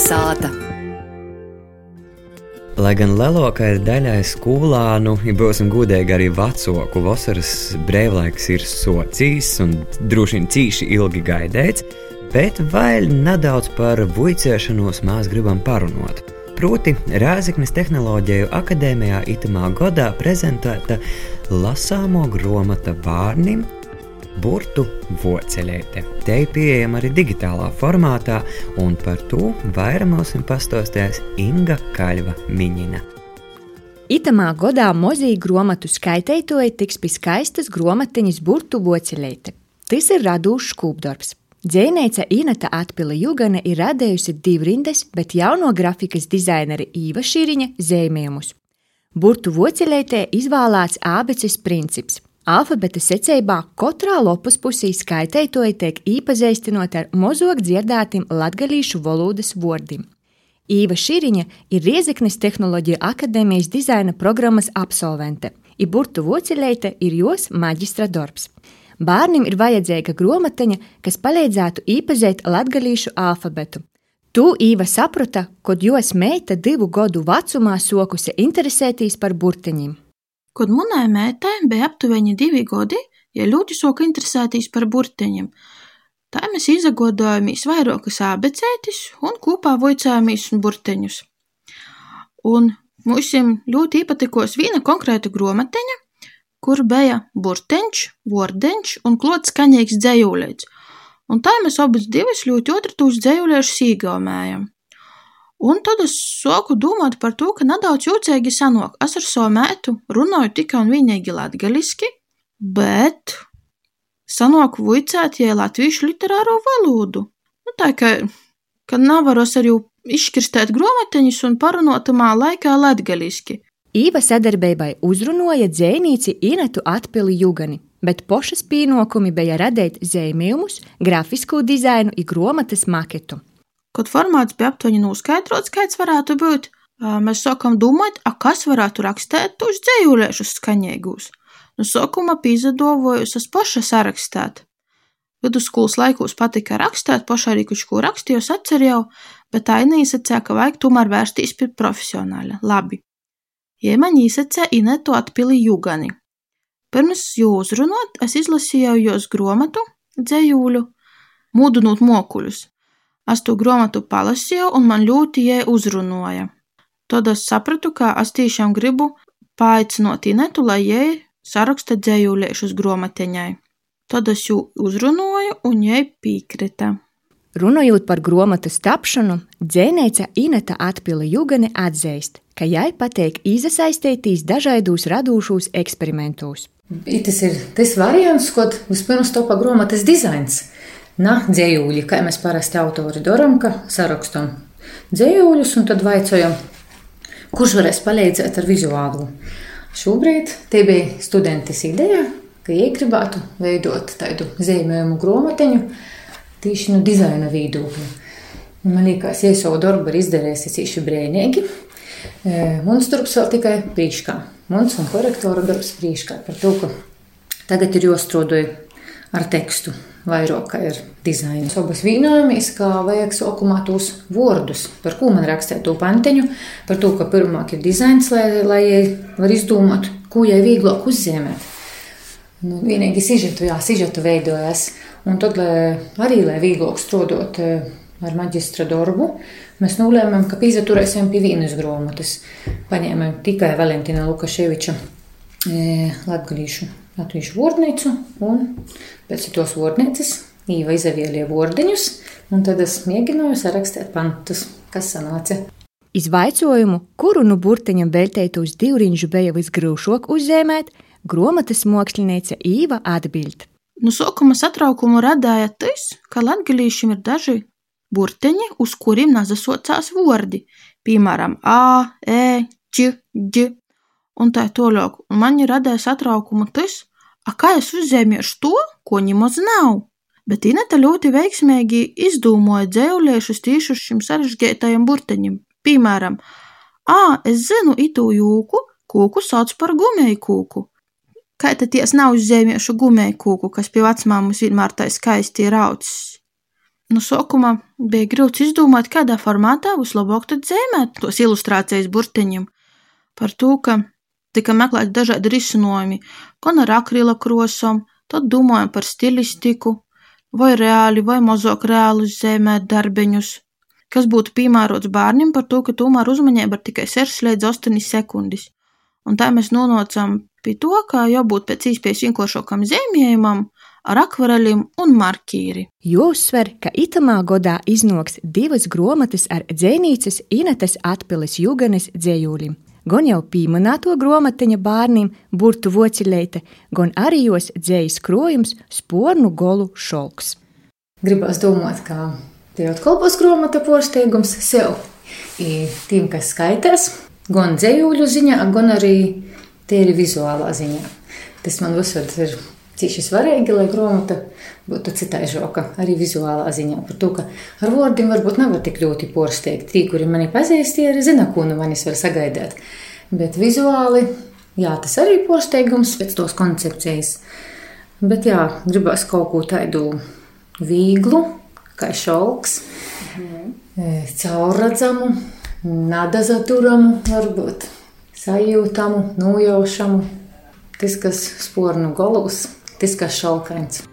Kalnasāta. Lai gan lielākajai daļai skolānu, ja būsim gudīgi, arī vecāku vasaras brīvlaiks ir socijas un droši vien cīši ilgi gaidīts, bet vēl nedaudz par vuicēšanos mēs gribam parunāt. Proti, Rāzaknes tehnoloģiju akadēmijā itamā gadā prezentēta lasāmo grāmata bērniem burtu voceļēte. Te ir pieejama arī digitālā formātā, un par to vairāk mums pastāstīs Inga Kaļva Miņina. Itamā godā mozīja grāmatu skaitētoja tiks pie skaistas grāmatiņas burtu voceļēte. Tas ir radūšs skūpdarbs. Dzēnēca Inata Atpila Jugana ir radējusi divrindes, bet jauno grafikas dizaineri Īva Šīriņa zīmējumus. Burtu voceļētē izvēlēts abeces princips – Alfabeta secībā katrā lopas pusī skaitētoja tiek īpazīstinot ar mozog dzirdētiem latgalīšu valodas vārdiem. Īva Šīriņa ir Riezeknes Tehnoloģija akadēmijas dizaina programmas absolvente. Iburtu Voceļeite ir jos maģistra darbs. Bērnam ir vajadzīga grāmatiņa, kas palīdzētu iepazīt latgalīšu alfabetu. Tu Īva saprata, kad jos meita divu gadu vecumā sokusi interesēties par burtiņiem. Kod munai meitai beja aptuveni divi godi, ja ļoti soka interesētīs par burteņiem. Tā mēs izagodojāmies vairākas abecētis un kopā voicējāmies burteņus. Un mums ļoti iepatikos viena konkrēta gromateņa, kur bija burteņš, vordeņš un klots skaņīgs dzējūlēts. Un tā mēs abas divas ļoti otru tūs dzējūlēšus īgaumējam. Un tad es sāku domāt par to, ka nedaudz jūtīgi sanāk. Es ar savu mētu runāju tikai un vienīgi latgaliski, bet sanāku vuicēt jai latviešu literāro valodu. Nu, tā kā, ka nevaros arī izšķirstēt grāmatiņus un parunātamā laikā latgaliski. Īva sadarbībai uzrunoja dzēnīci Inetu Atpili Jugani, bet pošas pienākumi bija radīt zīmējumus, grafisku dizainu un grāmatas maketu. Kad formāts bija aptuveni noskaidrots, kāds varētu būt, mēs sākam domāt, a kas varētu rakstīt tos dzējuliešus skaņīgus. No sākuma pīzadovojos es paša sarakstēt. Vidusskolas laikos patika rakstīt, pašā arī kaut ko rakstījos, atcerēju, bet tā īsacē, ka vajag tomēr vērsties pie profesionāļa. Labi. Ja man īsacē Inetu atpili jūgani. Pirms jū uzrunot, es izlasīju jos gromatu, dzējūļu, mūdinot mokuļus. Es to grāmatu palasīju, un man ļoti jai uzrunāja. Tad es sapratu, ka es tiešām gribu paaicināt Inetu, lai jai saraksta dzējuliešus grāmatiņai. Tad es viņu uzrunāju, un jai piekrita. Runājot par grāmatas tapšanu, dzēnēca Ineta Atpila Jugane atzīst, ka jai patīk iesaistīties dažādos radošos eksperimentos. Tas ir tas variants, ko vispirms topa grāmatas dizains. Na, dzējūļi, kā mēs parasti autori darām, ka sarakstam dzējūļus un tad vaicājam, kurš varēs palīdzēt ar vizuālu. Šobrīd te bija studentes ideja, ka iegribētu veidot tādu zīmējumu grāmatiņu tieši no dizaina viedokļa. Man liekas, ja savu darbu ir izdarījis īsi brīvīgi. Mums darbs vēl tikai priekšā. Mums un korektora darbs priekšā par to, ka tagad ir jāstrādā ar tekstu vairāk kā ir dizains. Abas vienojamies, ka vajag sākumā tos vārdus, par ko man rakstīt to pantiņu, par to, ka pirmāk ir dizains, lai, lai var izdomāt, ko jau vieglāk uzzīmēt. Nu, vienīgi sižetu, jā, sižetu veidojas. Un tad, lai, arī, lai vieglāk strādāt eh, ar maģistra darbu, mēs nolēmām, ka pīzaturēsim pie vienas grāmatas. Paņēmām tikai Valentina Lukaševiča e, latgalīšu latviešu vārdnīcu, un pēc tos vārdnīcas Īva izavielie vārdiņus, un tad es mēģināju sarakstīt pantus, kas sanāca. Izvaicojumu, kuru nu burtiņam veltētos divriņšu bija visgrūšāk uzzīmēt, gromatas mākslinieca Īva atbild. Nu, sākuma satraukumu radīja tas, ka latgalīšiem ir daži burtiņi, uz kuriem nazasocās vārdi, piemēram, A, E, Č, Ģ, un tā tālāk. Un man ir radījis satraukumu tas, kā es uzzīmēšu to, ko nemaz nav. Bet Ineta ļoti veiksmīgi izdomāja dzēliešus tieši uz šim sarežģītajam burteņam. Piemēram, ā, es zinu itu jūku, kūku sauc par gumēju kūku. Kā tad ties nav uzzīmējuši gumēju kūku, kas pie vecmāmas vienmēr tā skaisti ir aucis? no sākuma bija grūti izdomāt, kādā formātā vislabāk dzēmēt tos ilustrācijas burtiņiem. Par to, ka tika meklēti dažādi risinājumi, gan ar akrila krosām, tad domājam par stilistiku, vai reāli vai mazāk reāli zīmēt darbiņus, kas būtu piemērots bērniem par to, ka tomēr uzmanība ir tikai 6 līdz 8 sekundes. Un tā mēs nonācām pie to, ka jābūt pēc iespējas vienkāršākam zīmējumam, ar akvareļiem un marķīri. Jāuzsver, ka itamā godā iznāks divas grāmatas ar dzēnīcas Inetes atpilis Juganes dzējūlim. Gan jau pieminēto grāmatiņa bērniem, burtu vocileite, gan arī jos dzējas krojums, spornu golu šolks. Gribās domāt, ka tie atkal būs grāmata porsteigums sev. I tiem, kas skaitās, gan dzējūļu ziņā, gan arī tīri vizuālā ziņā. Tas man visur ir Cīši svarīgi, lai grāmata būtu citaižoka, arī vizuālā ziņā. Par to, ka ar vārdiem varbūt nevar tik ļoti porsteigt. Tie, kuri mani pazīst, tie arī zina, ko no manis var sagaidīt. Bet vizuāli, jā, tas arī porsteigums pēc tos koncepcijas. Bet jā, gribas kaut ko tādu vieglu, kā šalks, mhm. caurredzamu, nadazaturamu, varbūt sajūtamu, nojaušamu. Tas, kas spornu galvas, Kā šaukāns.